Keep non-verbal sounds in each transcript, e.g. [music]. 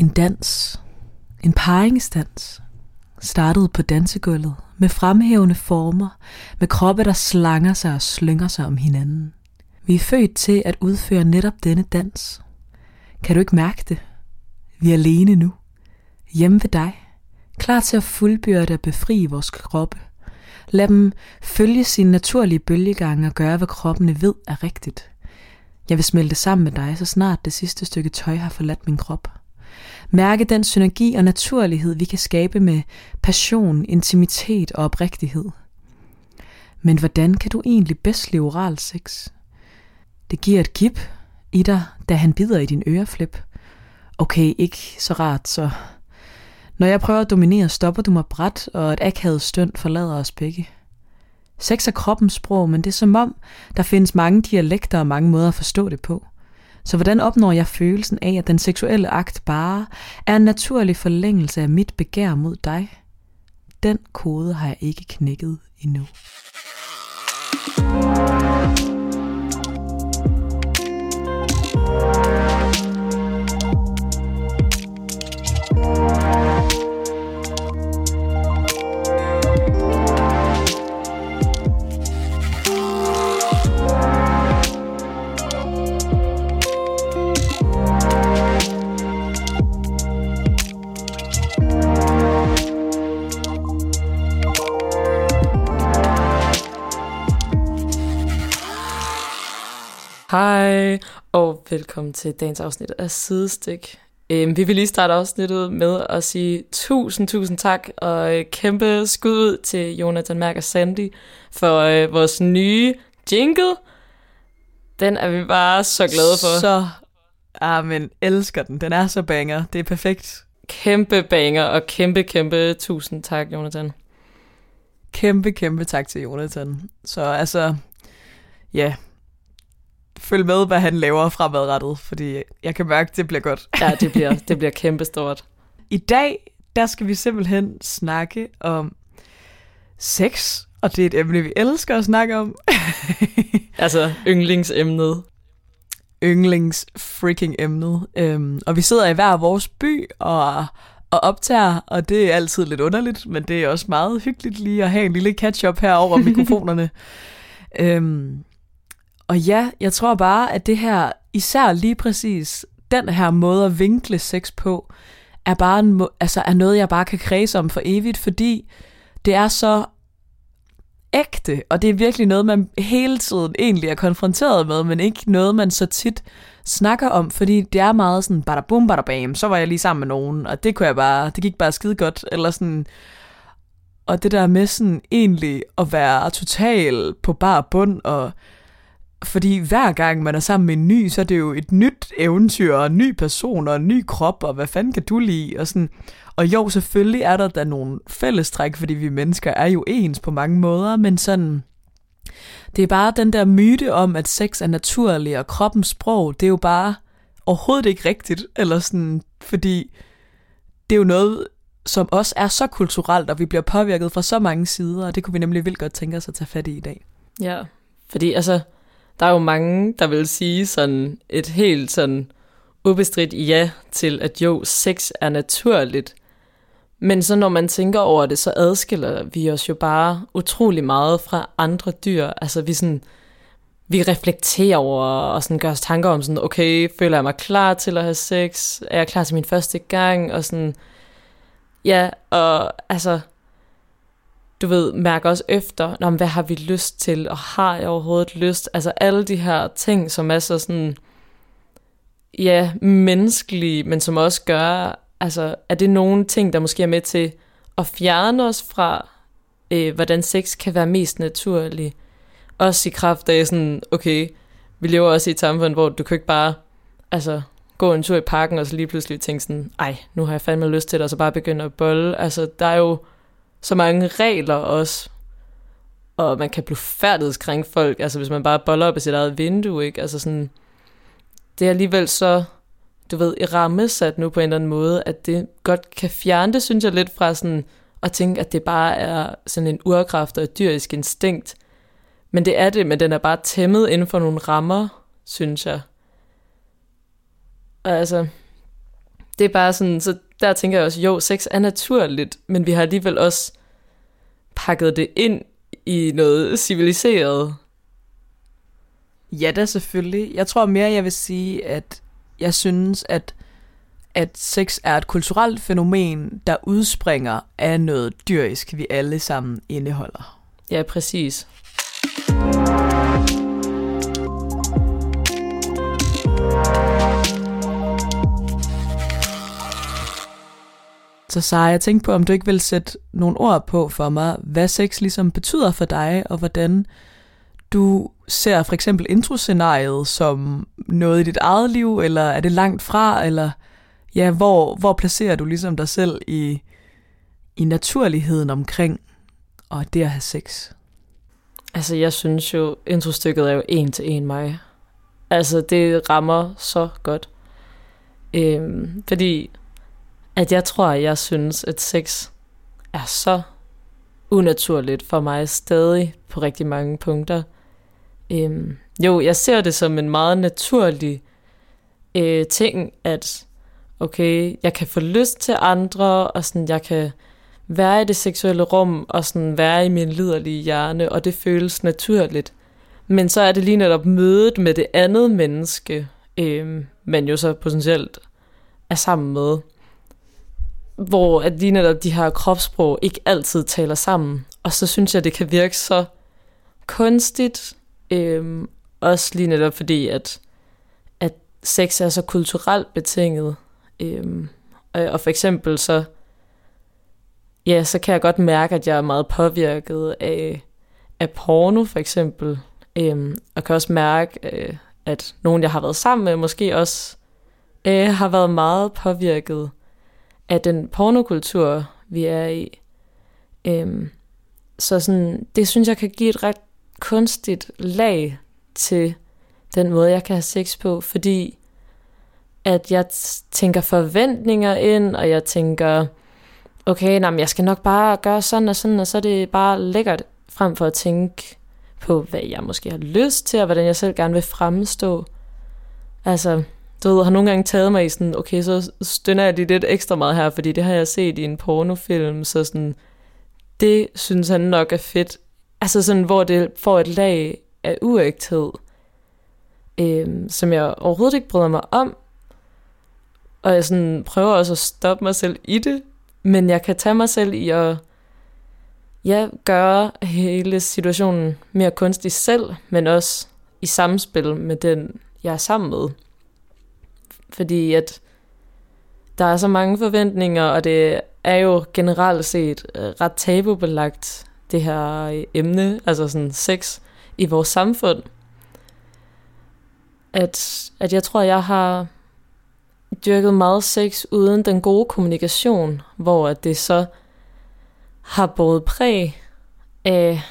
En dans, en paringsdans, startede på dansegulvet med fremhævende former, med kroppe, der slanger sig og slynger sig om hinanden. Vi er født til at udføre netop denne dans. Kan du ikke mærke det? Vi er alene nu. Hjemme ved dig. Klar til at fuldbyrde og befri vores kroppe. Lad dem følge sin naturlige bølgegang og gøre, hvad kroppen ved er rigtigt. Jeg vil smelte sammen med dig, så snart det sidste stykke tøj har forladt min krop. Mærke den synergi og naturlighed, vi kan skabe med passion, intimitet og oprigtighed. Men hvordan kan du egentlig bedst leve oral sex? Det giver et gip i dig, da han bider i din øreflip. Okay, ikke så rart, så... Når jeg prøver at dominere, stopper du mig bræt, og et akavet stønd forlader os begge. Sex er kroppens sprog, men det er som om, der findes mange dialekter og mange måder at forstå det på. Så hvordan opnår jeg følelsen af, at den seksuelle akt bare er en naturlig forlængelse af mit begær mod dig? Den kode har jeg ikke knækket endnu. Hej, og velkommen til dagens afsnit af Sidestik. Øhm, vi vil lige starte afsnittet med at sige tusind, tusind tak, og øh, kæmpe skud ud til Jonathan Mærk og Sandy for øh, vores nye jingle. Den er vi bare så glade for. Så, ah, men elsker den. Den er så banger. Det er perfekt. Kæmpe banger, og kæmpe, kæmpe tusind tak, Jonathan. Kæmpe, kæmpe tak til Jonathan. Så altså, ja, følg med, hvad han laver fremadrettet, fordi jeg kan mærke, at det bliver godt. Ja, det bliver, [laughs] det bliver kæmpestort. I dag, der skal vi simpelthen snakke om sex, og det er et emne, vi elsker at snakke om. [laughs] altså yndlingsemnet. Yndlings freaking emnet. Øhm, og vi sidder i hver vores by og, og optager, og det er altid lidt underligt, men det er også meget hyggeligt lige at have en lille catch-up her over [laughs] mikrofonerne. øhm, og ja, jeg tror bare, at det her, især lige præcis den her måde at vinkle sex på, er bare en, altså er noget, jeg bare kan kredse om for evigt, fordi det er så ægte, og det er virkelig noget, man hele tiden egentlig er konfronteret med, men ikke noget, man så tit snakker om, fordi det er meget sådan, bada bum, bada bam, så var jeg lige sammen med nogen, og det kunne jeg bare, det gik bare skide godt, eller sådan, og det der med sådan egentlig at være total på bar bund, og fordi hver gang man er sammen med en ny, så er det jo et nyt eventyr, og en ny person, og en ny krop, og hvad fanden kan du lide? Og, sådan. og jo, selvfølgelig er der da nogle fællestræk, fordi vi mennesker er jo ens på mange måder, men sådan, det er bare den der myte om, at sex er naturlig, og kroppens sprog, det er jo bare overhovedet ikke rigtigt, eller sådan, fordi det er jo noget, som også er så kulturelt, og vi bliver påvirket fra så mange sider, og det kunne vi nemlig vildt godt tænke os at tage fat i i dag. Ja, fordi altså, der er jo mange, der vil sige sådan et helt sådan ubestridt ja til, at jo, sex er naturligt. Men så når man tænker over det, så adskiller vi os jo bare utrolig meget fra andre dyr. Altså vi sådan, vi reflekterer over og sådan gør os tanker om sådan, okay, føler jeg mig klar til at have sex? Er jeg klar til min første gang? Og sådan, ja, og altså, du ved, mærke også efter, Nå, hvad har vi lyst til, og har jeg overhovedet lyst? Altså alle de her ting, som er så sådan, ja, menneskelige, men som også gør, altså er det nogle ting, der måske er med til at fjerne os fra, øh, hvordan sex kan være mest naturlig. Også i kraft af sådan, okay, vi lever også i et samfund, hvor du kan ikke bare, altså, gå en tur i parken, og så lige pludselig tænke sådan, ej, nu har jeg fandme lyst til det, og så bare begynde at bolle. Altså, der er jo så mange regler også. Og man kan blive færdighedskrænke folk, altså hvis man bare boller op i sit eget vindue, ikke? Altså sådan, det er alligevel så, du ved, i ramme sat nu på en eller anden måde, at det godt kan fjerne det, synes jeg lidt fra sådan, at tænke, at det bare er sådan en urkraft og et dyrisk instinkt. Men det er det, men den er bare tæmmet inden for nogle rammer, synes jeg. Og altså, det er bare sådan, så der tænker jeg også, jo, sex er naturligt, men vi har alligevel også pakket det ind i noget civiliseret. Ja, da selvfølgelig. Jeg tror mere, jeg vil sige, at jeg synes, at, at sex er et kulturelt fænomen, der udspringer af noget dyrisk, vi alle sammen indeholder. Ja, præcis. Så Sara, jeg tænkte på, om du ikke vil sætte nogle ord på for mig, hvad sex ligesom betyder for dig, og hvordan du ser for eksempel introscenariet som noget i dit eget liv, eller er det langt fra, eller ja, hvor, hvor placerer du ligesom dig selv i, i naturligheden omkring og det at have sex? Altså, jeg synes jo, introstykket er jo en til en mig. Altså, det rammer så godt. Øhm, fordi at jeg tror, at jeg synes, at sex er så unaturligt for mig stadig på rigtig mange punkter. Øhm, jo, jeg ser det som en meget naturlig øh, ting, at okay, jeg kan få lyst til andre, og sådan, jeg kan være i det seksuelle rum, og sådan være i min liderlige hjerne, og det føles naturligt. Men så er det lige netop mødet med det andet menneske, øh, man jo så potentielt er sammen med, hvor at lige netop de her kropssprog ikke altid taler sammen. Og så synes jeg, det kan virke så kunstigt, øhm, også lige netop fordi, at, at sex er så kulturelt betinget. Øh, og for eksempel så, ja, så kan jeg godt mærke, at jeg er meget påvirket af, af porno for eksempel. Øhm, og kan også mærke, øh, at nogen, jeg har været sammen med, måske også øh, har været meget påvirket af den pornokultur, vi er i. Øhm, så sådan, det synes jeg kan give et ret kunstigt lag til den måde, jeg kan have sex på, fordi at jeg tænker forventninger ind, og jeg tænker, okay, nej, jeg skal nok bare gøre sådan og sådan, og så er det bare lækkert, frem for at tænke på, hvad jeg måske har lyst til, og hvordan jeg selv gerne vil fremstå. Altså, du ved, har nogle gange taget mig i sådan, okay, så stønner jeg lige lidt ekstra meget her, fordi det har jeg set i en pornofilm, så sådan, det synes han nok er fedt. Altså sådan, hvor det får et lag af uægthed, øhm, som jeg overhovedet ikke bryder mig om, og jeg sådan prøver også at stoppe mig selv i det, men jeg kan tage mig selv i at ja, gøre hele situationen mere kunstig selv, men også i samspil med den, jeg er sammen med. Fordi at der er så mange forventninger, og det er jo generelt set øh, ret tabubelagt, det her øh, emne, altså sådan sex, i vores samfund. At, at jeg tror, jeg har dyrket meget sex uden den gode kommunikation, hvor at det så har både præg af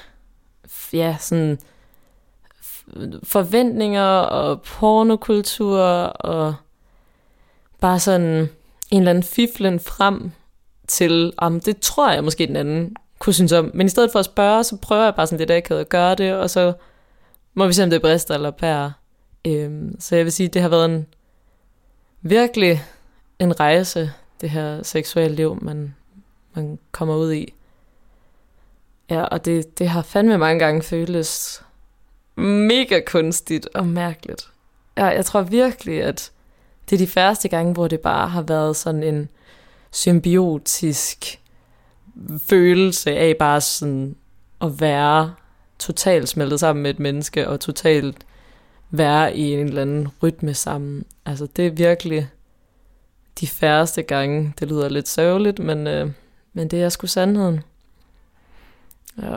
ja, sådan forventninger og pornokultur og bare sådan en eller anden fiflen frem til, om det tror jeg måske den anden kunne synes om. Men i stedet for at spørge, så prøver jeg bare sådan lidt akavet at gøre det, og så må vi se, om det brister eller pærer. Øhm, så jeg vil sige, det har været en virkelig en rejse, det her seksuelle liv, man, man kommer ud i. Ja, og det, det har fandme mange gange føltes mega kunstigt og mærkeligt. Ja, jeg tror virkelig, at det er de første gange, hvor det bare har været sådan en symbiotisk følelse af bare sådan at være totalt smeltet sammen med et menneske, og totalt være i en eller anden rytme sammen. Altså det er virkelig de færreste gange. Det lyder lidt sørgeligt, men, øh, men det er sgu sandheden. Ja.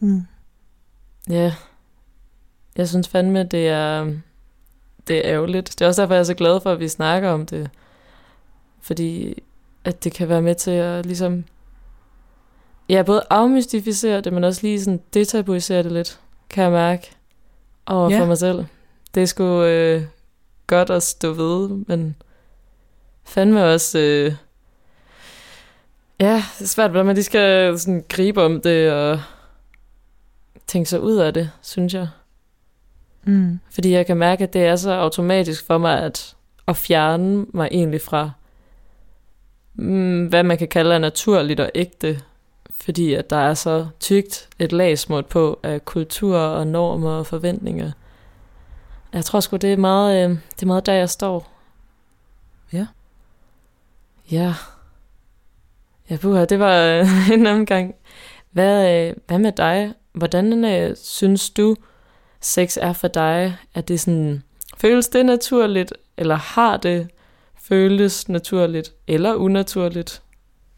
Mm. Ja. Jeg synes fandme, det er, det er ærgerligt. Det er også derfor, jeg er så glad for, at vi snakker om det. Fordi at det kan være med til at ligesom... Ja, både afmystificere det, men også lige sådan detabuisere det lidt, kan jeg mærke. Og ja. for mig selv. Det er sgu øh, godt at stå ved, men fandme også... Øh, ja, det er svært, hvordan man lige skal sådan gribe om det og tænke sig ud af det, synes jeg. Mm. Fordi jeg kan mærke, at det er så automatisk for mig at, at fjerne mig egentlig fra mm, hvad man kan kalde naturligt og ægte, fordi at der er så tykt et lagsmål på af kultur og normer og forventninger. Jeg tror sgu, det er meget, øh, det er meget der, jeg står. Ja. Ja. Ja, buha, det var øh, [laughs] en omgang. Hvad, øh, hvad med dig? Hvordan øh, synes du, sex er for dig? Er det sådan, føles det naturligt, eller har det føles naturligt, eller unaturligt?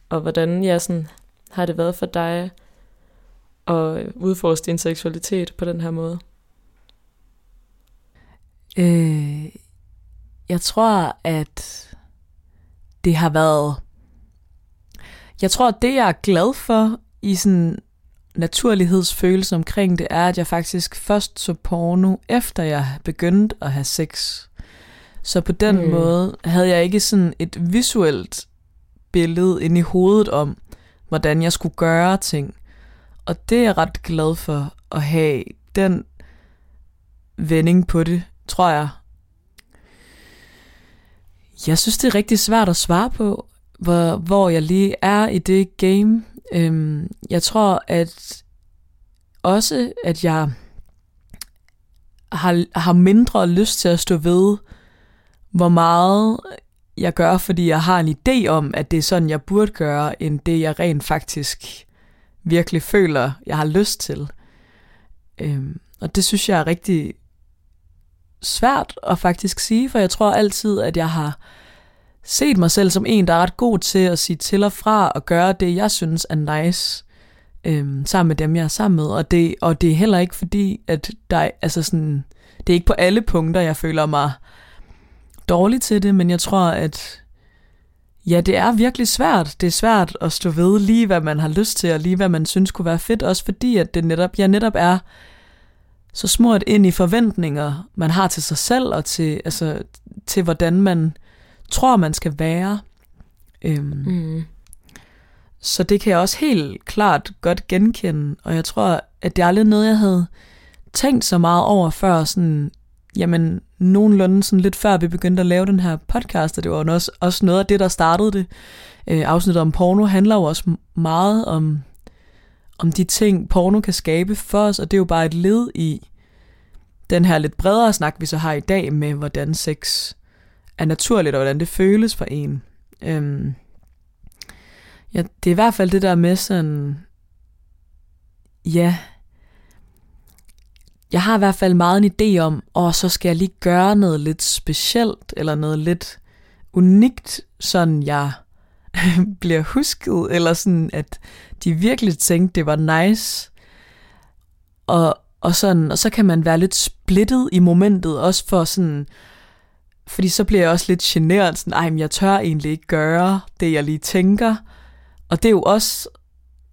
Og hvordan ja, sådan, har det været for dig at udforske din seksualitet på den her måde? Øh, jeg tror, at det har været... Jeg tror, at det, jeg er glad for i sådan naturlighedsfølelse omkring det, er, at jeg faktisk først så porno, efter jeg begyndte at have sex. Så på den mm. måde havde jeg ikke sådan et visuelt billede ind i hovedet om, hvordan jeg skulle gøre ting. Og det er jeg ret glad for at have den vending på det, tror jeg. Jeg synes, det er rigtig svært at svare på, hvor, hvor jeg lige er i det game. Øhm, jeg tror, at også, at jeg har, har mindre lyst til at stå ved, hvor meget jeg gør, fordi jeg har en idé om, at det er sådan, jeg burde gøre, end det, jeg rent faktisk virkelig føler, jeg har lyst til. Øhm, og det synes jeg er rigtig svært at faktisk sige, for jeg tror altid, at jeg har set mig selv som en, der er ret god til at sige til og fra og gøre det, jeg synes er nice øhm, sammen med dem, jeg er sammen med. Og det, og det er heller ikke fordi, at der altså sådan, det er ikke på alle punkter, jeg føler mig dårlig til det, men jeg tror, at ja, det er virkelig svært. Det er svært at stå ved lige, hvad man har lyst til, og lige, hvad man synes kunne være fedt, også fordi, at det netop, jeg netop er så smurt ind i forventninger, man har til sig selv, og til, altså, til hvordan man tror, man skal være. Øhm, mm. Så det kan jeg også helt klart godt genkende, og jeg tror, at det er aldrig noget, jeg havde tænkt så meget over før, sådan, jamen, nogenlunde sådan lidt før vi begyndte at lave den her podcast, og det var også, også noget af det, der startede det. Øh, afsnittet om porno handler jo også meget om, om de ting, porno kan skabe for os, og det er jo bare et led i den her lidt bredere snak, vi så har i dag med, hvordan sex er naturligt, og hvordan det føles for en. Øhm, ja, det er i hvert fald det der med sådan, ja, jeg har i hvert fald meget en idé om, og så skal jeg lige gøre noget lidt specielt, eller noget lidt unikt, sådan jeg [laughs] bliver husket, eller sådan, at de virkelig tænkte, det var nice. Og, og, sådan, og så kan man være lidt splittet i momentet, også for sådan, fordi så bliver jeg også lidt generet, sådan, ej, men jeg tør egentlig ikke gøre det, jeg lige tænker. Og det er jo også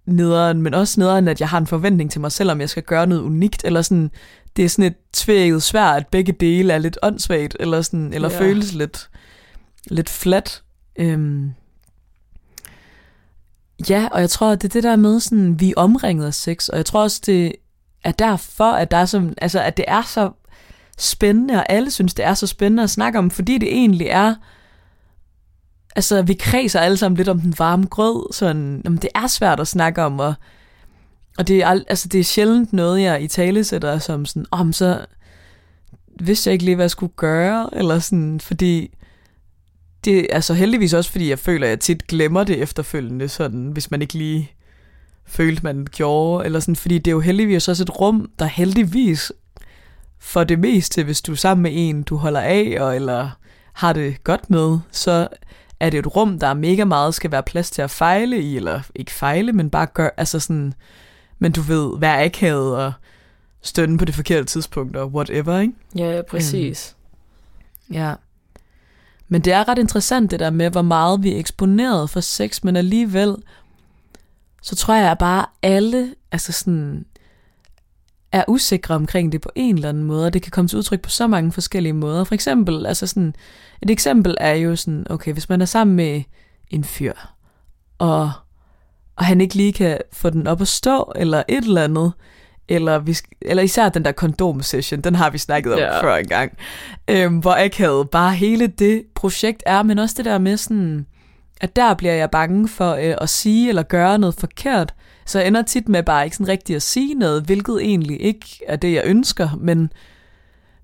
nederen, men også nederen, at jeg har en forventning til mig selv, om jeg skal gøre noget unikt, eller sådan, det er sådan et tvækket svært, at begge dele er lidt åndssvagt, eller, sådan, eller ja. føles lidt, lidt flat. Øhm. Ja, og jeg tror, at det er det der med, sådan, vi er omringet af sex, og jeg tror også, det er derfor, at, der er så, altså, at det er så spændende, og alle synes, det er så spændende at snakke om, fordi det egentlig er, altså vi kredser alle sammen lidt om den varme grød, sådan, jamen, det er svært at snakke om, og, og det, er, altså, det er sjældent noget, jeg i tale sætter som sådan, om oh, så vidste jeg ikke lige, hvad jeg skulle gøre, eller sådan, fordi det er altså heldigvis også, fordi jeg føler, at jeg tit glemmer det efterfølgende, sådan, hvis man ikke lige følte, man gjorde, eller sådan, fordi det er jo heldigvis også et rum, der heldigvis for det meste, hvis du er sammen med en, du holder af, og, eller har det godt med, så er det et rum, der er mega meget skal være plads til at fejle i, eller ikke fejle, men bare gøre, altså sådan, men du ved, være akavet og stønne på det forkerte tidspunkt og whatever, ikke? Ja, præcis. Um, ja. Men det er ret interessant det der med, hvor meget vi er eksponeret for sex, men alligevel, så tror jeg bare alle, altså sådan, er usikre omkring det på en eller anden måde, og det kan komme til udtryk på så mange forskellige måder. For eksempel, altså sådan, et eksempel er jo sådan, okay, hvis man er sammen med en fyr, og, og han ikke lige kan få den op at stå, eller et eller andet, eller, vi, eller især den der kondom-session, den har vi snakket om ja. før engang, øhm, hvor havde bare hele det projekt er, men også det der med sådan, at der bliver jeg bange for øh, at sige eller gøre noget forkert. Så jeg ender tit med bare ikke sådan rigtig at sige noget, hvilket egentlig ikke er det, jeg ønsker, men,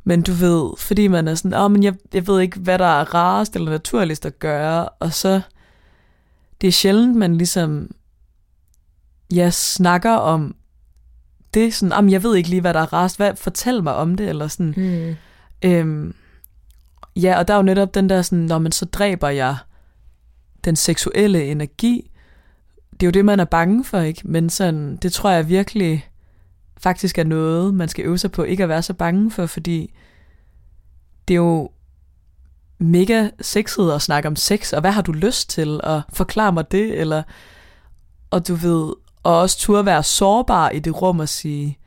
men du ved, fordi man er sådan, åh, oh, men jeg, jeg ved ikke, hvad der er rarest eller naturligst at gøre, og så, det er sjældent, man ligesom, jeg snakker om det, sådan, jamen, jeg ved ikke lige, hvad der er rarest, hvad, fortæl mig om det, eller sådan, Mm. Øhm, ja, og der er jo netop den der sådan, når man så dræber jeg den seksuelle energi. Det er jo det, man er bange for, ikke? Men sådan, det tror jeg virkelig faktisk er noget, man skal øve sig på ikke at være så bange for, fordi det er jo mega sexet at snakke om sex, og hvad har du lyst til, og forklare mig det, eller, og du ved, og også turde være sårbar i det rum og sige,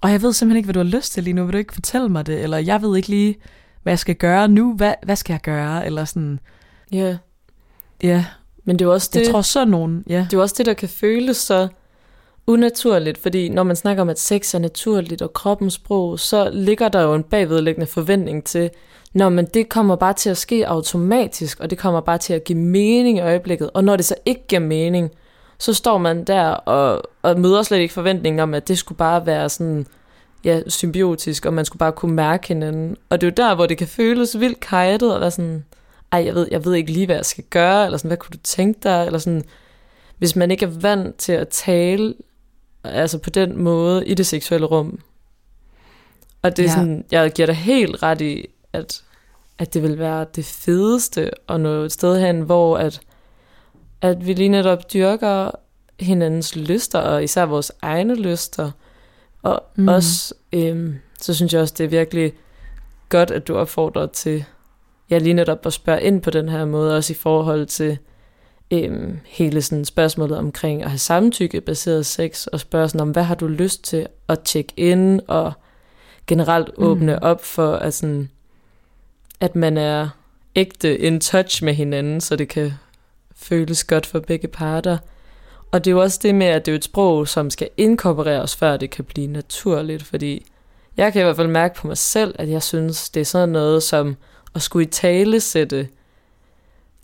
og jeg ved simpelthen ikke, hvad du har lyst til lige nu, vil du ikke fortælle mig det, eller jeg ved ikke lige, hvad jeg skal gøre nu, hvad, hvad skal jeg gøre, eller sådan, Ja, ja, men det er jo også det, jeg tror sådan nogen, ja. det er også det, der kan føles så unaturligt, fordi når man snakker om, at sex er naturligt og kroppens sprog, så ligger der jo en bagvedliggende forventning til, når men det kommer bare til at ske automatisk, og det kommer bare til at give mening i øjeblikket, og når det så ikke giver mening, så står man der og, og møder slet ikke forventningen om, at det skulle bare være sådan, ja, symbiotisk, og man skulle bare kunne mærke hinanden. Og det er jo der, hvor det kan føles vildt kajtet, og være sådan, ej, jeg ved, jeg ved ikke lige, hvad jeg skal gøre, eller sådan, hvad kunne du tænke dig, eller sådan, hvis man ikke er vant til at tale, altså på den måde, i det seksuelle rum. Og det er Ja. sådan, jeg giver dig helt ret i, at, at det vil være det fedeste at nå et sted hen, hvor at, at vi lige netop dyrker hinandens lyster, og især vores egne lyster. Og mm. også, øhm, så synes jeg også, det er virkelig godt, at du opfordrer til, ja, lige netop at spørge ind på den her måde, også i forhold til øhm, hele sådan spørgsmålet omkring at have samtykke-baseret sex, og spørge sådan om, hvad har du lyst til at tjekke ind, og generelt åbne mm. op for, at, sådan, at man er ægte in touch med hinanden, så det kan føles godt for begge parter. Og det er jo også det med, at det er et sprog, som skal inkorporeres, før det kan blive naturligt, fordi jeg kan i hvert fald mærke på mig selv, at jeg synes, det er sådan noget som at skulle i tale sætte,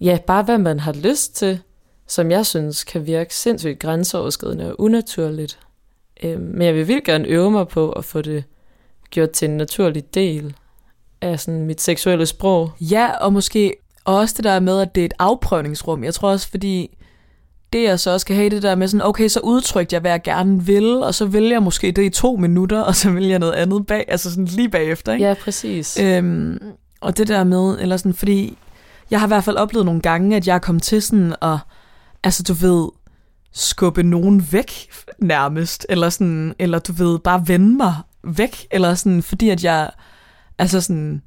ja, bare hvad man har lyst til, som jeg synes kan virke sindssygt grænseoverskridende og unaturligt. Øhm, men jeg vil virkelig gerne øve mig på at få det gjort til en naturlig del af sådan mit seksuelle sprog. Ja, og måske også det der med, at det er et afprøvningsrum. Jeg tror også, fordi det jeg så også skal have det der med sådan, okay, så udtrykte jeg, hvad jeg gerne vil, og så vil jeg måske det i to minutter, [laughs] og så vil jeg noget andet bag, altså sådan lige bagefter, ikke? Ja, præcis. Øhm, og det der med, eller sådan, fordi jeg har i hvert fald oplevet nogle gange, at jeg er kommet til sådan at, altså du ved, skubbe nogen væk nærmest, eller sådan, eller du ved, bare vende mig væk, eller sådan, fordi at jeg, altså sådan,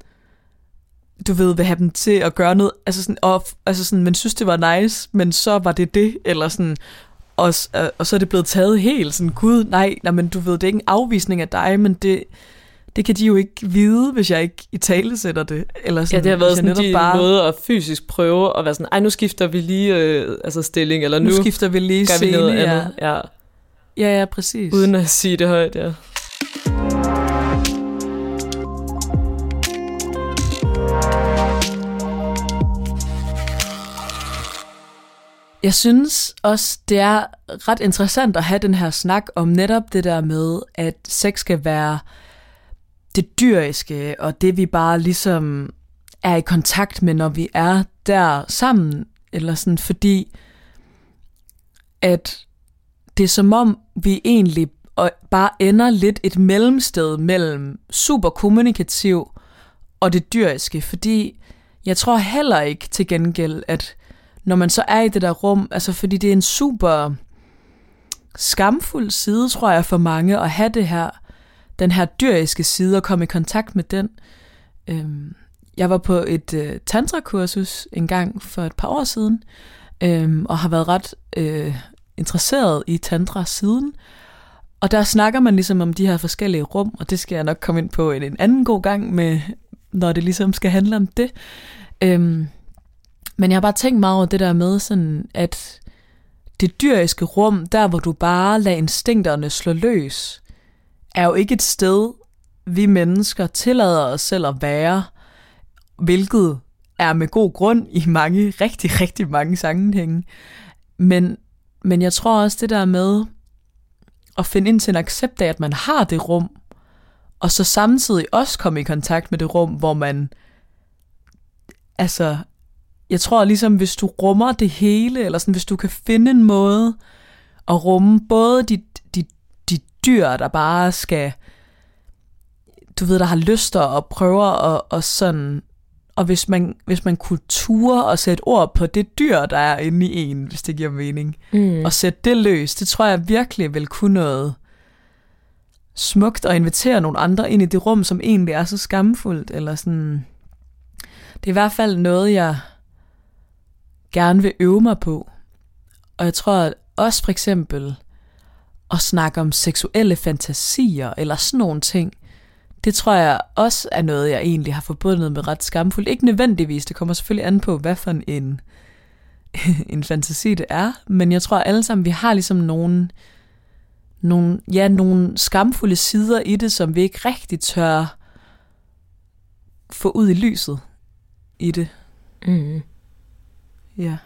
du ved, vil have dem til at gøre noget, altså sådan, og, altså sådan, man synes, det var nice, men så var det det, eller sådan, og, og så er det blevet taget helt sådan, gud, nej, nej, men du ved, det er ikke en afvisning af dig, men det, det kan de jo ikke vide, hvis jeg ikke i tale sætter det. Eller Ja, sådan, det har været sådan en bare... måde at fysisk prøve at være sådan, ej, nu skifter vi lige øh, altså stilling, eller nu, nu, skifter vi lige gør vi scene, noget ja. andet. Ja, ja, ja, præcis. uden at sige det højt, ja. Jeg synes også, det er ret interessant at have den her snak om netop det der med, at sex skal være det dyriske, og det vi bare ligesom er i kontakt med, når vi er der sammen, eller sådan, fordi at det er som om, vi egentlig og bare ender lidt et mellemsted mellem super kommunikativ og det dyriske, fordi jeg tror heller ikke til gengæld, at når man så er i det der rum, altså fordi det er en super skamfuld side, tror jeg, for mange at have det her, den her dyriske side og komme i kontakt med den. Øhm, jeg var på et øh, tantra-kursus en gang for et par år siden, øhm, og har været ret øh, interesseret i tantra siden. Og der snakker man ligesom om de her forskellige rum, og det skal jeg nok komme ind på en, en anden god gang, med, når det ligesom skal handle om det. Øhm, men jeg har bare tænkt meget over det der med, sådan, at det dyriske rum, der hvor du bare lader instinkterne slå løs, er jo ikke et sted, vi mennesker tillader os selv at være, hvilket er med god grund i mange, rigtig, rigtig mange sammenhænge. Men, men jeg tror også det der med at finde ind til en accept af, at man har det rum, og så samtidig også komme i kontakt med det rum, hvor man, altså, jeg tror ligesom, hvis du rummer det hele, eller sådan, hvis du kan finde en måde at rumme både dit dyr, der bare skal, du ved, der har lyst og prøver og, og sådan, og hvis man, hvis man kunne ture og sætte ord på det dyr, der er inde i en, hvis det giver mening, mm. og sætte det løs, det tror jeg virkelig vil kunne noget smukt at invitere nogle andre ind i det rum, som egentlig er så skamfuldt, eller sådan. Det er i hvert fald noget, jeg gerne vil øve mig på. Og jeg tror at også for eksempel at snakke om seksuelle fantasier, eller sådan nogle ting, det tror jeg også er noget, jeg egentlig har forbundet med ret skamfuldt. Ikke nødvendigvis, det kommer selvfølgelig an på, hvad for en, [laughs] en fantasi det er, men jeg tror alle sammen, vi har ligesom nogle, nogle, ja, nogle skamfulde sider i det, som vi ikke rigtig tør få ud i lyset i det. Mm. Ja.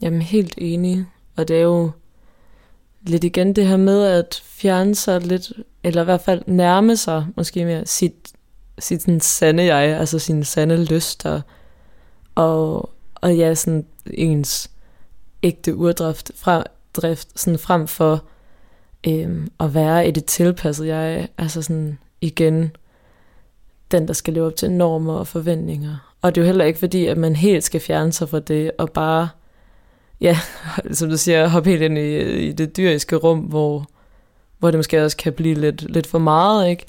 Jamen helt enig. Og det er jo lidt igen det her med at fjerne sig lidt, eller i hvert fald nærme sig måske mere sit, sit sådan sande jeg, altså sin sande lyster, og, og ja, sådan ens ægte urdrift fra, drift, sådan frem for øhm, at være i det tilpassede jeg, altså sådan igen den, der skal leve op til normer og forventninger. Og det er jo heller ikke fordi, at man helt skal fjerne sig fra det, og bare, ja, [laughs] som du siger, hoppe helt ind i, i det dyriske rum, hvor, hvor det måske også kan blive lidt, lidt for meget, ikke?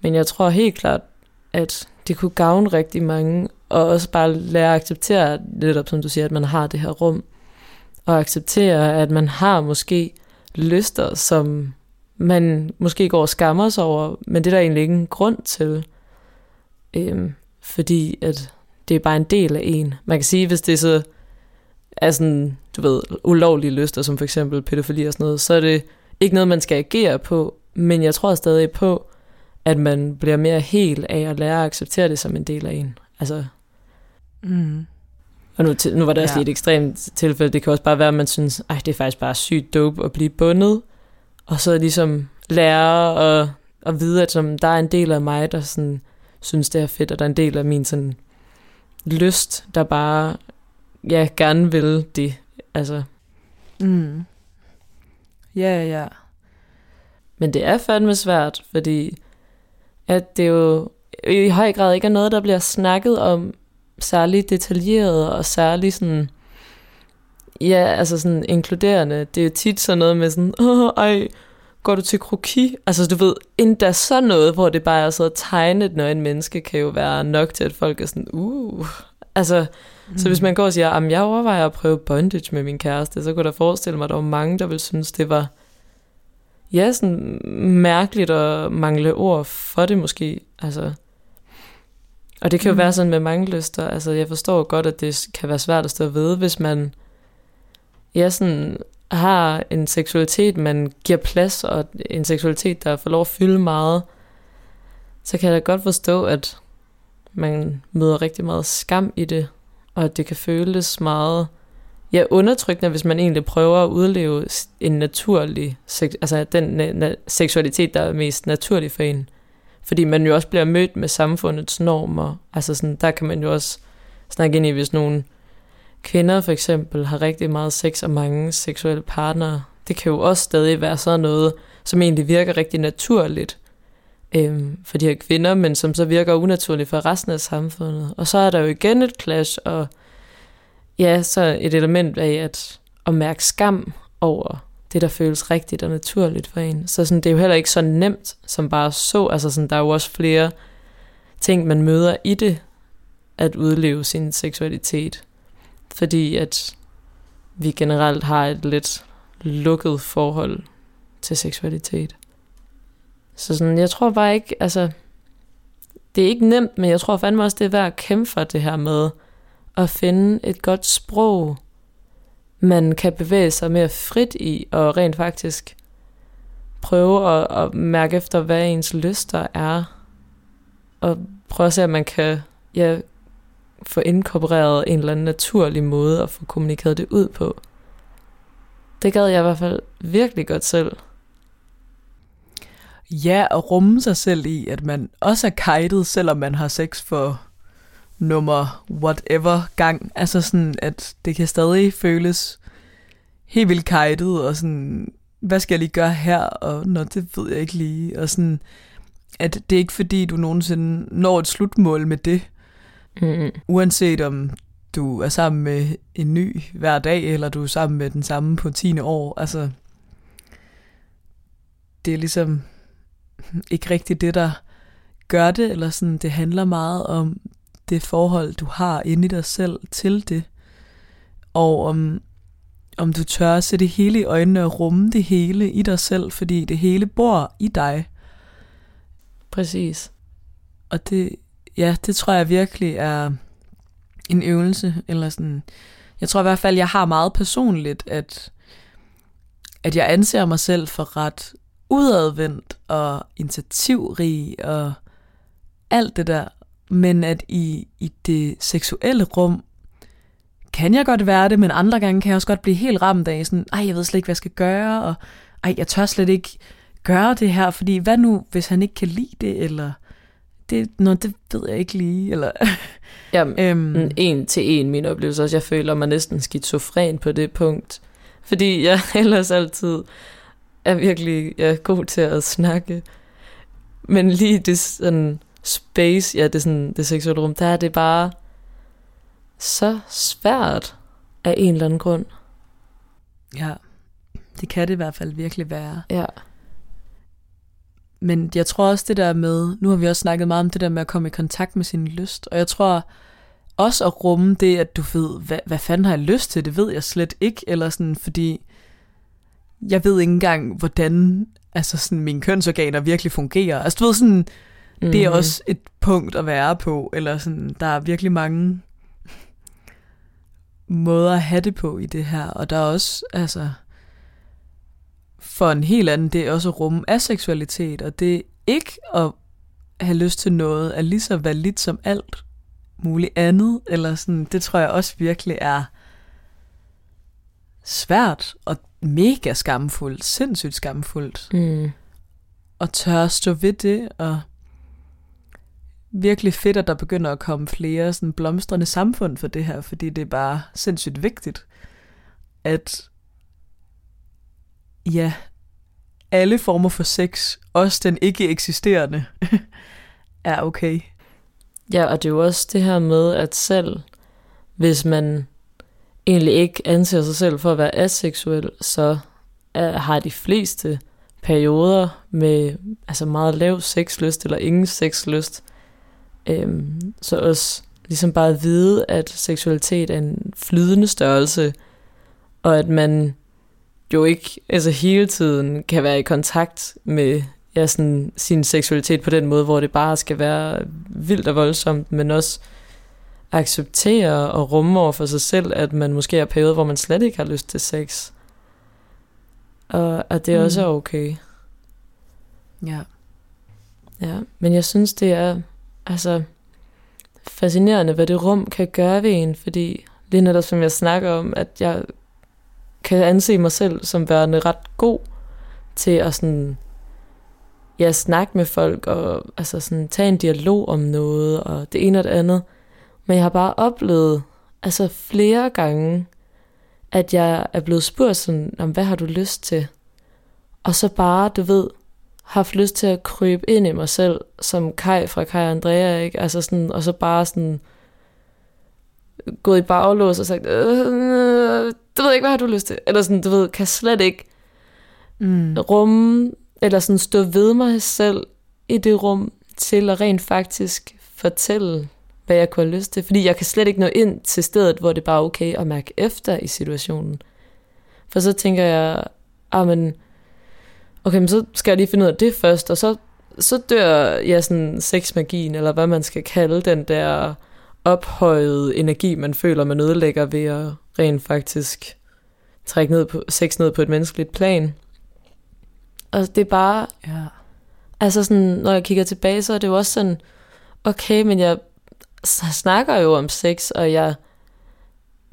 Men jeg tror helt klart, at det kunne gavne rigtig mange, og også bare lære at acceptere, lidt op som du siger, at man har det her rum, og acceptere, at man har måske lyster, som man måske går og skammer sig over, men det er der egentlig ingen grund til. Øhm, fordi at det er bare en del af en. Man kan sige, hvis det er så er sådan, du ved, ulovlige lyster, som for eksempel pædofili og sådan noget, så er det ikke noget, man skal agere på, men jeg tror stadig på, at man bliver mere hel af at lære at acceptere det som en del af en. Altså, Mm. og nu, nu var det også Ja. lige et ekstremt tilfælde. Det kan også bare være, at man synes, at det er faktisk bare sygt dope at blive bundet. Og så ligesom lære at, at vide, at som, der er en del af mig, der sådan, synes, det er fedt, og der er en del af min sådan, lyst, der bare ja, gerne vil det. Altså, Mm. Ja, ja. men det er fandme svært, fordi at det jo i høj grad ikke er noget, der bliver snakket om særlig detaljeret og særlig sådan, ja, altså sådan inkluderende. Det er jo tit sådan noget med sådan, åh, ej, går du til kroki? Altså du ved, endda sådan noget, hvor det bare er så tegnet, når en menneske kan jo være nok til, at folk er sådan, uh, altså, mm. så hvis man går og siger, at jeg overvejer at prøve bondage med min kæreste, så kunne der forestille mig, at der var mange, der ville synes, det var ja, sådan mærkeligt at mangle ord for det måske. Altså. Og det kan jo Mm. mm. være sådan med mange lyster. Altså, jeg forstår godt, at det kan være svært at stå ved, hvis man ja, sådan, har en seksualitet, man giver plads, og en seksualitet, der får lov at fylde meget, så kan jeg da godt forstå, at man møder rigtig meget skam i det, og at det kan føles meget ja, undertrykkende, hvis man egentlig prøver at udleve en naturlig, altså den na- na- seksualitet, der er mest naturlig for en. Fordi man jo også bliver mødt med samfundets normer. Altså sådan, der kan man jo også snakke ind i, hvis nogle kvinder for eksempel har rigtig meget sex og mange seksuelle partnere. Det kan jo også stadig være sådan noget, som egentlig virker rigtig naturligt øhm, for de her kvinder, men som så virker unaturligt for resten af samfundet. Og så er der jo igen et clash, og ja, så et element af at, at mærke skam over det, der føles rigtigt og naturligt for en. Så sådan, det er jo heller ikke så nemt, som bare så. Altså sådan, der er jo også flere ting, man møder i det, at udleve sin seksualitet. Fordi at vi generelt har et lidt lukket forhold til seksualitet. Så sådan, jeg tror bare ikke, altså, det er ikke nemt, men jeg tror fandme også, det er værd at kæmpe for det her med at finde et godt sprog, man kan bevæge sig mere frit i, og rent faktisk prøve at, at mærke efter, hvad ens lyster er, og prøve at se, at man kan ja, få inkorporeret en eller anden naturlig måde at få kommunikeret det ud på. Det gad jeg i hvert fald virkelig godt selv. Ja, og rumme sig selv i, at man også er kajtet, selvom man har sex for nummer whatever gang. Altså sådan, at det kan stadig føles helt vildt kajtet, og sådan, hvad skal jeg lige gøre her? Og nå, det ved jeg ikke lige. Og sådan, at det er ikke fordi, du nogensinde når et slutmål med det. Mm. Uanset om du er sammen med en ny hver dag, eller du er sammen med den samme på 10. år. Altså, det er ligesom ikke rigtigt det, der gør det, eller sådan, det handler meget om det forhold, du har inde i dig selv til det, og om, om du tør at se det hele i øjnene og rumme det hele i dig selv, fordi det hele bor i dig. Præcis. Og det, ja, det tror jeg virkelig er en øvelse, eller sådan, jeg tror i hvert fald, jeg har meget personligt, at, at jeg anser mig selv for ret udadvendt og initiativrig og alt det der, men at i, i det seksuelle rum, kan jeg godt være det, men andre gange kan jeg også godt blive helt ramt af sådan, ej, jeg ved slet ikke, hvad jeg skal gøre, og ej, jeg tør slet ikke gøre det her, fordi hvad nu, hvis han ikke kan lide det, eller det, nå, det ved jeg ikke lige, eller... [laughs] Ja, [laughs] øhm. en til en min oplevelse også. Jeg føler mig næsten skizofren på det punkt. Fordi jeg [laughs] ellers altid er virkelig ja, god til at snakke. Men lige det sådan space, ja, det, sådan, det seksuelle rum, der er det bare så svært af en eller anden grund. Ja, det kan det i hvert fald virkelig være. Ja. Men jeg tror også det der med, nu har vi også snakket meget om det der med at komme i kontakt med sin lyst, og jeg tror også at rumme det, at du ved, hvad, hvad fanden har jeg lyst til, det ved jeg slet ikke, eller sådan, fordi jeg ved ikke engang, hvordan altså sådan, mine kønsorganer virkelig fungerer. Altså du ved sådan, mm-hmm. det er mhm. også et punkt at være på, eller sådan, der er virkelig mange måder at have det på i det her, og der er også, altså, for en helt anden, det er også at rumme aseksualitet, og det ikke at have lyst til noget er lige så validt som alt muligt andet, eller sådan, det tror jeg også virkelig er svært og mega skamfuldt, sindssygt skamfuldt. Mm. Og tør at stå ved det, og virkelig fedt, at der begynder at komme flere sådan blomstrende samfund for det her, fordi det er bare sindssygt vigtigt, at ja, alle former for sex, også den ikke eksisterende, [laughs] er okay. Ja, og det er jo også det her med, at selv hvis man egentlig ikke anser sig selv for at være aseksuel, så er, har de fleste perioder med altså meget lav sexlyst eller ingen sexlyst. Øhm, så også ligesom bare at vide, at seksualitet er en flydende størrelse, og at man jo ikke altså hele tiden kan være i kontakt med ja, sådan, sin seksualitet på den måde, hvor det bare skal være vildt og voldsomt, men også acceptere og rumme over for sig selv, at man måske er perioder, hvor man slet ikke har lyst til sex. Og at det mm. også er okay. Ja. Ja, men jeg synes, det er altså fascinerende, hvad det rum kan gøre ved en, fordi lige netop som jeg snakker om, at jeg kan anse mig selv som værende ret god til at sådan, ja, snakke med folk og altså sådan, tage en dialog om noget og det ene og det andet. Men jeg har bare oplevet altså flere gange, at jeg er blevet spurgt sådan, om hvad har du lyst til? Og så bare, du ved, haft lyst til at krybe ind i mig selv, som Kai fra Kai og Andrea, ikke? Altså sådan, og så bare sådan, gået i baglås og sagt, øh, du ved ikke, hvad har du lyst til? Eller sådan, du ved, kan slet ikke mm. rumme, eller sådan stå ved mig selv i det rum, til at rent faktisk fortælle, hvad jeg kunne have lyst til. Fordi jeg kan slet ikke nå ind til stedet, hvor det bare er okay at mærke efter i situationen. For så tænker jeg, ah, men, okay, men så skal jeg lige finde ud af det først, og så, så dør ja, sådan sexmagien, eller hvad man skal kalde den der ophøjet energi, man føler, man ødelægger ved at rent faktisk trække ned på, sex ned på et menneskeligt plan. Og det er bare... Ja. Altså sådan, når jeg kigger tilbage, så er det jo også sådan, okay, men jeg snakker jo om sex, og jeg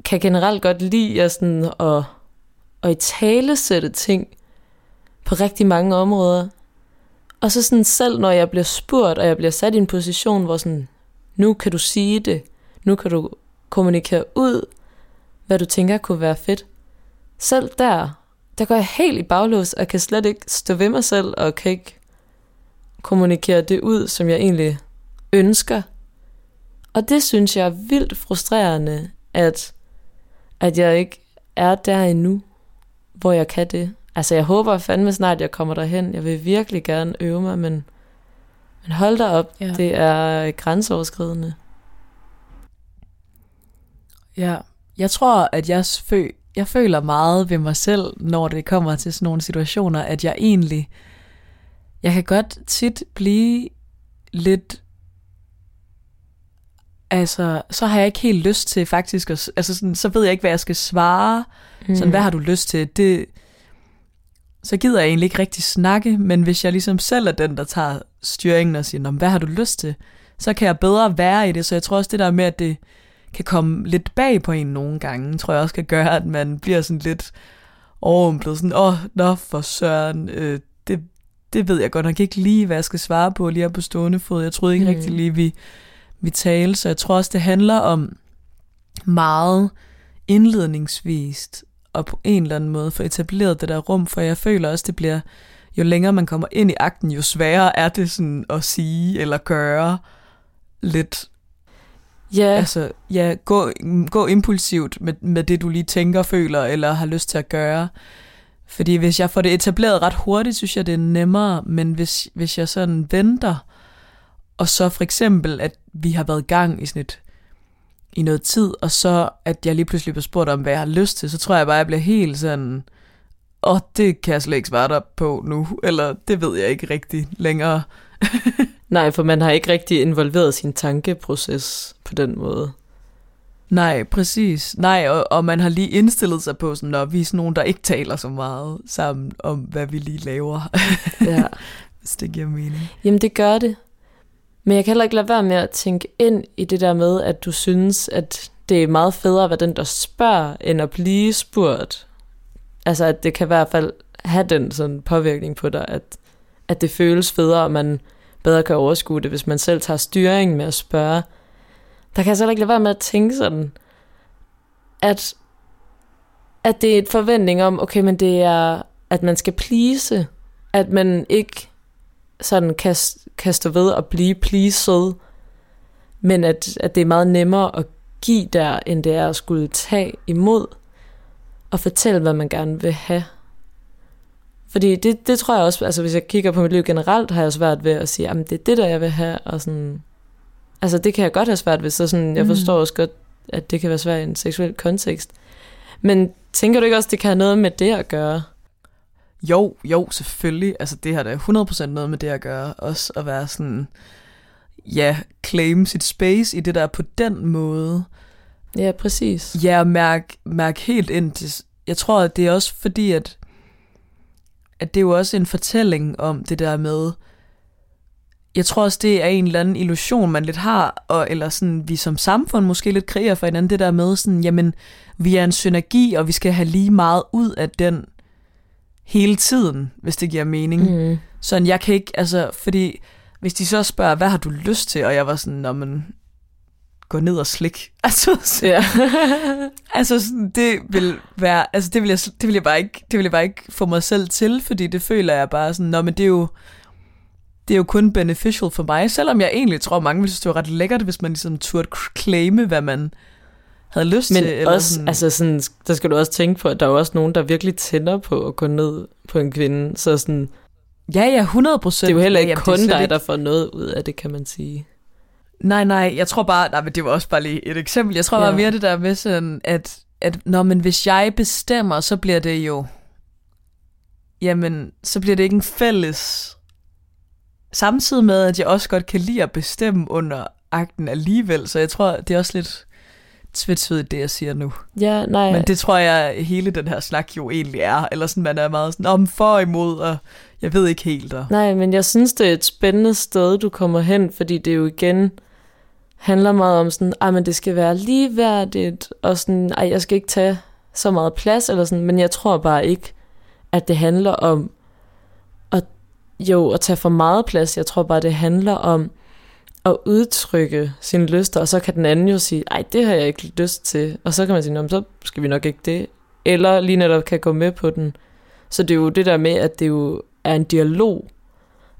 kan generelt godt lide at, sådan, at, at i tale sætte ting på rigtig mange områder. Og så sådan selv, når jeg bliver spurgt, og jeg bliver sat i en position, hvor sådan, nu kan du sige det, nu kan du kommunikere ud, hvad du tænker kunne være fedt. Selv der, der går jeg helt i baglås, og kan slet ikke stå ved mig selv, og kan ikke kommunikere det ud, som jeg egentlig ønsker. Og det synes jeg er vildt frustrerende, at, at jeg ikke er der endnu, hvor jeg kan det. Altså jeg håber fandme snart, jeg kommer derhen. Jeg vil virkelig gerne øve mig, men, men hold da op, ja. det er grænseoverskridende. Ja, jeg tror, at jeg, fø, jeg føler meget ved mig selv, når det kommer til sådan nogle situationer, at jeg egentlig, jeg kan godt tit blive lidt, altså, så har jeg ikke helt lyst til faktisk, at, altså sådan, så ved jeg ikke, hvad jeg skal svare, mm. sådan, hvad har du lyst til, det, så gider jeg egentlig ikke rigtig snakke, men hvis jeg ligesom selv er den, der tager styringen og siger, hvad har du lyst til, så kan jeg bedre være i det, så jeg tror også det der med, at det, kan komme lidt bag på en nogle gange, tror jeg også kan gøre, at man bliver sådan lidt overumplet, sådan, åh, oh, nå for søren, øh, det, det ved jeg godt nok ikke lige, hvad jeg skal svare på lige her på stående fod. Jeg troede ikke mm. rigtig lige, vi, vi talte, så jeg tror også, det handler om meget indledningsvist og på en eller anden måde få etableret det der rum, for jeg føler også, det bliver, jo længere man kommer ind i akten, jo sværere er det sådan at sige eller gøre lidt Ja. Altså, ja, gå, gå impulsivt med, med det, du lige tænker, føler eller har lyst til at gøre. Fordi hvis jeg får det etableret ret hurtigt, synes jeg, det er nemmere. Men hvis, hvis jeg sådan venter, og så for eksempel, at vi har været i gang i sådan et, i noget tid, og så at jeg lige pludselig bliver spurgt om, hvad jeg har lyst til, så tror jeg bare, at jeg bliver helt sådan, åh, oh, det kan jeg slet ikke svare dig på nu, eller det ved jeg ikke rigtig længere. [laughs] Nej, for man har ikke rigtig involveret sin tankeproces på den måde. Nej, præcis. Nej, og, og man har lige indstillet sig på, sådan, at vi er sådan nogen, der ikke taler så meget sammen om, hvad vi lige laver. Ja. [laughs] Hvis det giver mening. Jamen, det gør det. Men jeg kan heller ikke lade være med at tænke ind i det der med, at du synes, at det er meget federe at være den, der spørger, end at blive spurgt. Altså, at det kan i hvert fald have den sådan påvirkning på dig, at, at det føles federe, og man bedre kan overskue det, hvis man selv tager styringen med at spørge. Der kan jeg så ikke lade være med at tænke sådan, at, at det er et forventning om, okay, men det er, at man skal plise, at man ikke sådan kan, kan stå ved og blive pleased, men at, at det er meget nemmere at give der, end det er at skulle tage imod og fortælle, hvad man gerne vil have. Fordi det, det tror jeg også, altså hvis jeg kigger på mit liv generelt, har jeg svært ved at sige, at det er det, der jeg vil have, og sådan, altså det kan jeg godt have svært ved, så sådan, jeg mm. forstår også godt, at det kan være svært i en seksuel kontekst. Men tænker du ikke også, det kan have noget med det at gøre? Jo, jo, selvfølgelig. Altså det har da 100% noget med det at gøre. Også at være sådan, ja, claim sit space i det der på den måde. Ja, præcis. Ja, mærk, mærk helt ind til, jeg tror, at det er også fordi, at at det er jo også en fortælling om det der med, jeg tror også, det er en eller anden illusion, man lidt har, og, eller sådan, vi som samfund måske lidt kreerer for hinanden, det der med sådan, jamen, vi er en synergi, og vi skal have lige meget ud af den hele tiden, hvis det giver mening. Mm. Sådan, jeg kan ikke, altså, fordi hvis de så spørger, hvad har du lyst til, og jeg var sådan, når man gå ned og slik. [laughs] Altså, ja. [laughs] altså det vil være, altså det vil jeg, det vil jeg bare ikke, det vil jeg bare ikke få mig selv til, fordi det føler jeg bare sådan, nå, men det er jo, det er jo kun beneficial for mig, selvom jeg egentlig tror, mange ville synes, det var ret lækkert, hvis man ligesom turde claime, hvad man havde lyst men til. Men også, sådan. altså sådan, der skal du også tænke på, at der er også nogen, der virkelig tænder på at gå ned på en kvinde, så sådan... Ja, ja, 100 procent. Det er jo heller ikke ja, kun dig, der får noget ud af det, kan man sige. Nej, nej, jeg tror bare, nej, men det var også bare lige et eksempel. Jeg tror ja. bare mere det der med sådan, at, at når men hvis jeg bestemmer, så bliver det jo, jamen, så bliver det ikke en fælles, samtidig med, at jeg også godt kan lide at bestemme under akten alligevel, så jeg tror, det er også lidt tvetydigt, det jeg siger nu. Ja, nej. Men det tror jeg, hele den her snak jo egentlig er, eller sådan, man er meget sådan, om for imod, og jeg ved ikke helt. Og... Nej, men jeg synes, det er et spændende sted, du kommer hen, fordi det jo igen, handler meget om sådan, at det skal være ligeværdigt, og sådan, ej, jeg skal ikke tage så meget plads, eller sådan, men jeg tror bare ikke, at det handler om at, jo, at tage for meget plads. Jeg tror bare, det handler om at udtrykke sine lyster, og så kan den anden jo sige, ej, det har jeg ikke lyst til, og så kan man sige, så skal vi nok ikke det, eller lige netop kan gå med på den. Så det er jo det der med, at det jo er en dialog,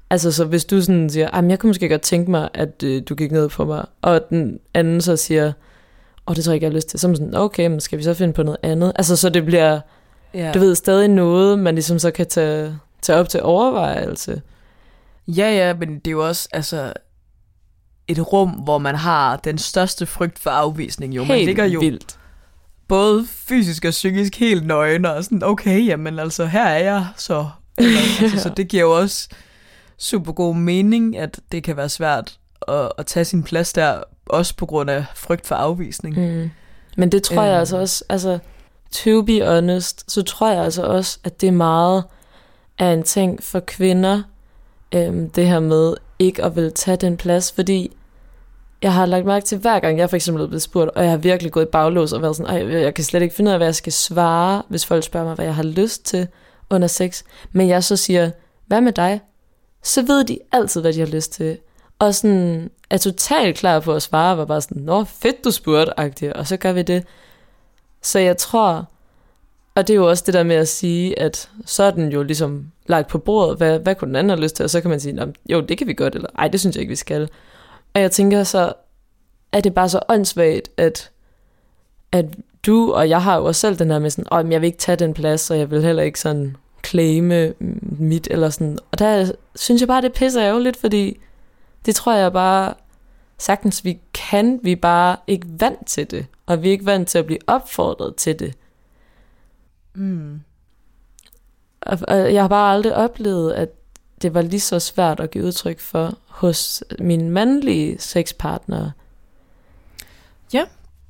Altså, så hvis du sådan siger, jeg kunne måske godt tænke mig, at øh, du gik ned på mig, og den anden så siger, åh, oh, det tror jeg ikke, jeg har lyst til, så er man sådan, okay, men skal vi så finde på noget andet? Altså, så det bliver, ja. du ved, stadig noget, man ligesom så kan tage, tage op til overvejelse. Ja, ja, men det er jo også, altså, et rum, hvor man har den største frygt for afvisning. Jo, helt man ligger jo vildt. både fysisk og psykisk helt nøgen, og sådan, okay, jamen altså, her er jeg, så. Eller, [laughs] altså, så det giver jo også super god mening, at det kan være svært at, at tage sin plads der, også på grund af frygt for afvisning. Mm. Men det tror øh. jeg altså også, altså to be honest, så tror jeg altså også, at det er meget af en ting for kvinder, øhm, det her med ikke at vil tage den plads, fordi jeg har lagt mærke til, hver gang jeg for eksempel er blevet spurgt, og jeg har virkelig gået i baglås og været sådan, Ej, jeg kan slet ikke finde ud af, hvad jeg skal svare, hvis folk spørger mig, hvad jeg har lyst til under sex. Men jeg så siger, hvad med dig? så ved de altid, hvad de har lyst til. Og sådan er totalt klar på at svare, var bare sådan, nå fedt du spurgte, agtigt, og så gør vi det. Så jeg tror, og det er jo også det der med at sige, at så er den jo ligesom lagt på bordet, hvad, hvad kunne den anden have lyst til, og så kan man sige, jo det kan vi godt, eller ej det synes jeg ikke vi skal. Og jeg tænker så, er det bare så åndssvagt, at, at du og jeg har jo også selv den her med sådan, oh, jeg vil ikke tage den plads, og jeg vil heller ikke sådan claime mit, eller sådan. Og der synes jeg bare, det pisser ærgerligt, fordi det tror jeg bare sagtens, vi kan, vi er bare ikke vant til det, og vi er ikke vant til at blive opfordret til det. Mm. Og, og jeg har bare aldrig oplevet, at det var lige så svært at give udtryk for hos mine mandlige sexpartnere. Ja,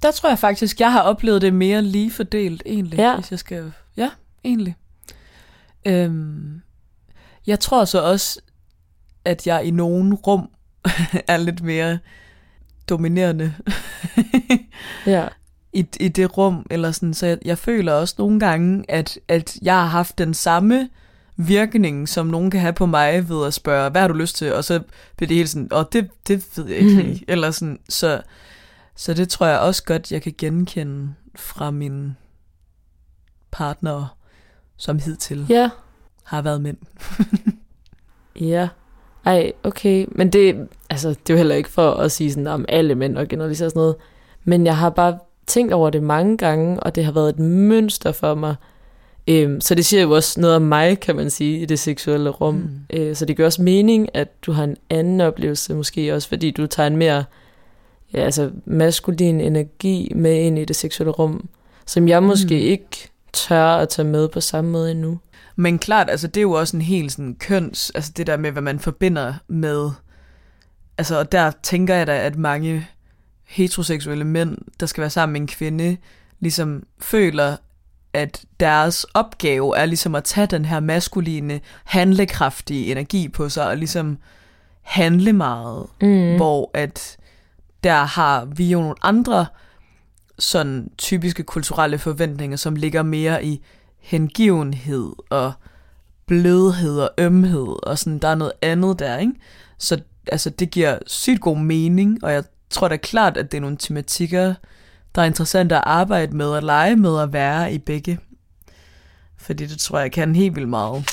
der tror jeg faktisk, jeg har oplevet det mere lige fordelt egentlig, ja. hvis jeg skal... Ja, egentlig. Øhm, jeg tror så også, at jeg i nogen rum [laughs] er lidt mere dominerende. ja. I, I det rum, eller sådan, så jeg, jeg føler også nogle gange, at, at jeg har haft den samme virkning, som nogen kan have på mig ved at spørge, hvad har du lyst til? Og så bliver det helt sådan, åh, det, det ved jeg ikke mm. Eller sådan, så, så det tror jeg også godt, jeg kan genkende fra min partner som hidtil ja. har været mænd. [laughs] ja. Ej, okay. Men det, altså, det er jo heller ikke for at sige sådan om alle mænd og generalisere sådan noget. Men jeg har bare tænkt over det mange gange, og det har været et mønster for mig. Øhm, så det siger jo også noget om mig, kan man sige, i det seksuelle rum. Mm. Øh, så det gør også mening, at du har en anden oplevelse, måske også fordi du tager en mere ja, altså maskulin energi med ind i det seksuelle rum, som jeg måske mm. ikke tør at tage med på samme måde endnu. Men klart, altså det er jo også en helt sådan køns, altså det der med, hvad man forbinder med, altså og der tænker jeg da, at mange heteroseksuelle mænd, der skal være sammen med en kvinde, ligesom føler, at deres opgave er ligesom at tage den her maskuline, handlekraftige energi på sig, og ligesom handle meget, mm. hvor at der har vi jo nogle andre sådan typiske kulturelle forventninger, som ligger mere i hengivenhed og blødhed og ømhed, og sådan, der er noget andet der, ikke? Så altså, det giver sygt god mening, og jeg tror da klart, at det er nogle tematikker, der er interessant at arbejde med og lege med at være i begge. Fordi det tror jeg kan helt vildt meget.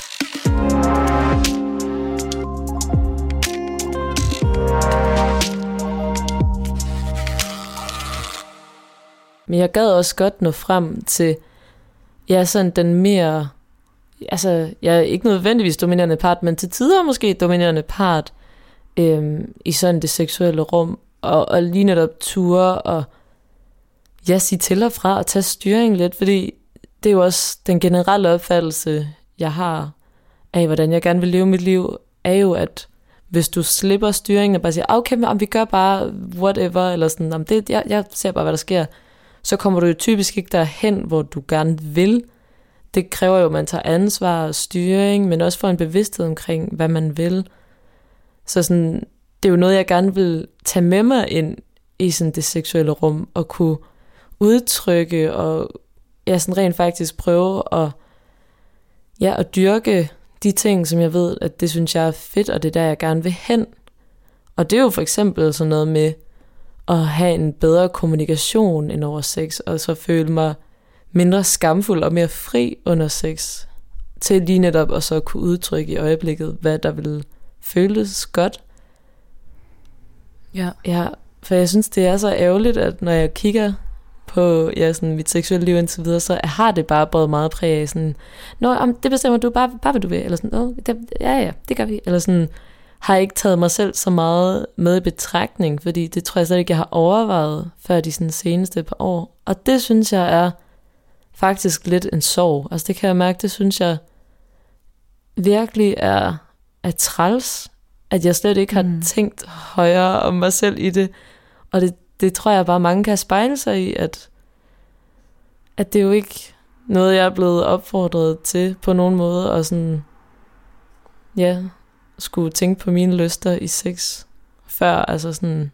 Men jeg gad også godt nå frem til, ja, sådan den mere, altså, jeg er ikke nødvendigvis dominerende part, men til tider måske dominerende part øhm, i sådan det seksuelle rum, og, og lige netop ture og ja, sige til og fra og tage styring lidt, fordi det er jo også den generelle opfattelse, jeg har af, hvordan jeg gerne vil leve mit liv, er jo, at hvis du slipper styringen og bare siger, ah, okay, men vi gør bare whatever, eller sådan, det, jeg, jeg ser bare, hvad der sker, så kommer du jo typisk ikke derhen, hvor du gerne vil. Det kræver jo, at man tager ansvar og styring, men også får en bevidsthed omkring, hvad man vil. Så sådan, det er jo noget, jeg gerne vil tage med mig ind i sådan det seksuelle rum, og kunne udtrykke, og ja, sådan rent faktisk prøve at, ja, at dyrke de ting, som jeg ved, at det synes jeg er fedt, og det er der, jeg gerne vil hen. Og det er jo for eksempel sådan noget med at have en bedre kommunikation end over sex, og så føle mig mindre skamfuld og mere fri under sex, til lige netop at så kunne udtrykke i øjeblikket, hvad der vil føles godt. Ja. Ja, for jeg synes, det er så ærgerligt, at når jeg kigger på ja, sådan mit seksuelle liv indtil videre, så har det bare både meget præg af sådan, Nå, om det bestemmer du bare, bare hvad du vil, eller sådan, det, ja, ja, det gør vi, eller sådan, har ikke taget mig selv så meget med i betragtning, fordi det tror jeg slet ikke, jeg har overvejet før de sådan seneste par år. Og det synes jeg er faktisk lidt en sorg. Altså det kan jeg mærke, det synes jeg virkelig er, er træls, at jeg slet ikke har mm. tænkt højere om mig selv i det. Og det, det tror jeg bare mange kan spejle sig i, at, at det er jo ikke noget, jeg er blevet opfordret til på nogen måde, og sådan, ja, skulle tænke på mine lyster i sex før, altså sådan,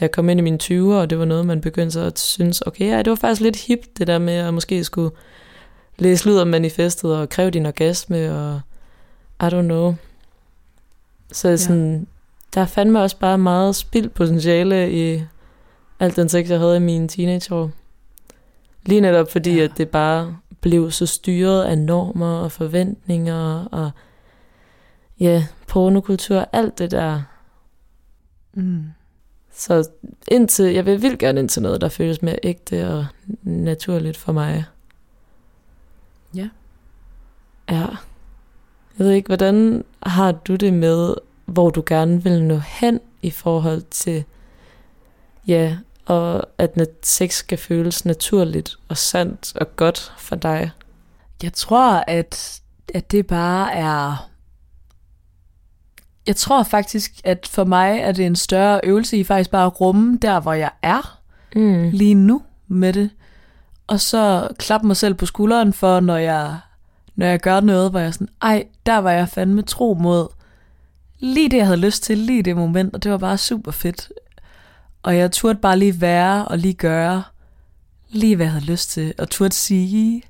jeg kom ind i mine 20'er, og det var noget, man begyndte så at synes, okay, ja, det var faktisk lidt hip, det der med at måske skulle læse lyd om manifestet og kræve din orgasme, og I don't know. Så ja. sådan, der fandt mig også bare meget spildt potentiale i alt den sex, jeg havde i mine teenageår. Lige netop fordi, ja. at det bare blev så styret af normer og forventninger og ja, pornokultur, alt det der. Mm. Så indtil, jeg vil vildt gerne ind til noget, der føles mere ægte og naturligt for mig. Ja. Ja. Jeg ved ikke, hvordan har du det med, hvor du gerne vil nå hen i forhold til, ja, og at sex skal føles naturligt og sandt og godt for dig? Jeg tror, at, at det bare er jeg tror faktisk, at for mig er det en større øvelse i faktisk bare at rumme der, hvor jeg er mm. lige nu med det. Og så klappe mig selv på skulderen for, når jeg, når jeg gør noget, hvor jeg er sådan, ej, der var jeg fandme tro mod lige det, jeg havde lyst til, lige det moment, og det var bare super fedt. Og jeg turde bare lige være og lige gøre lige, hvad jeg havde lyst til, og turde sige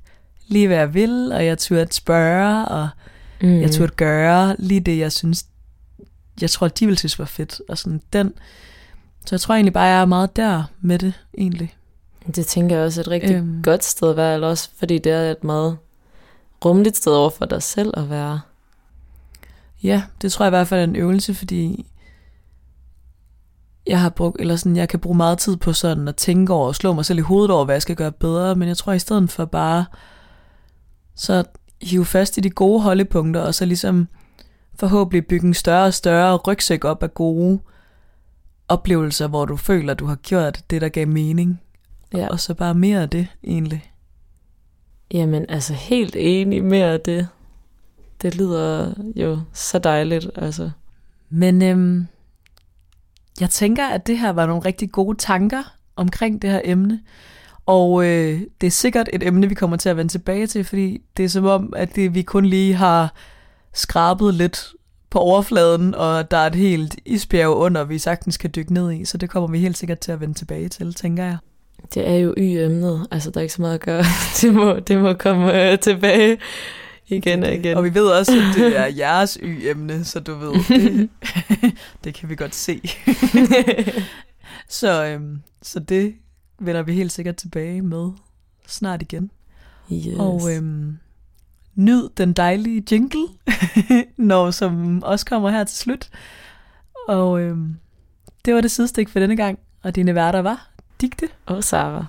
lige, hvad jeg vil, og jeg turde spørge, og mm. jeg turde gøre lige det, jeg synes, jeg tror, de ville synes var fedt. Og sådan den. Så jeg tror egentlig bare, jeg er meget der med det, egentlig. Det tænker jeg også er et rigtig øhm. godt sted at være, eller også fordi det er et meget rummeligt sted over for dig selv at være. Ja, det tror jeg i hvert fald er en øvelse, fordi jeg har brugt, eller sådan, jeg kan bruge meget tid på sådan at tænke over og slå mig selv i hovedet over, hvad jeg skal gøre bedre, men jeg tror i stedet for bare så hive fast i de gode holdepunkter, og så ligesom forhåbentlig bygge en større og større rygsæk op af gode oplevelser, hvor du føler, at du har gjort det, der gav mening. Ja. Og så bare mere af det, egentlig. Jamen, altså helt enig mere af det. Det lyder jo så dejligt, altså. Men øhm, jeg tænker, at det her var nogle rigtig gode tanker omkring det her emne. Og øh, det er sikkert et emne, vi kommer til at vende tilbage til, fordi det er som om, at det, vi kun lige har skrabet lidt på overfladen, og der er et helt isbjerg under, vi sagtens kan dykke ned i, så det kommer vi helt sikkert til at vende tilbage til, tænker jeg. Det er jo y-emnet, altså der er ikke så meget at gøre. [laughs] Det må, det må komme øh, tilbage igen og igen. Og vi ved også, at det er jeres y-emne, så du ved, [laughs] det, det kan vi godt se. [laughs] så, øhm, så det vender vi helt sikkert tilbage med snart igen. Yes. Og øhm, nyd den dejlige jingle, [laughs] når som også kommer her til slut. Og øhm, det var det sidestik for denne gang, og dine værter var Digte og Sara.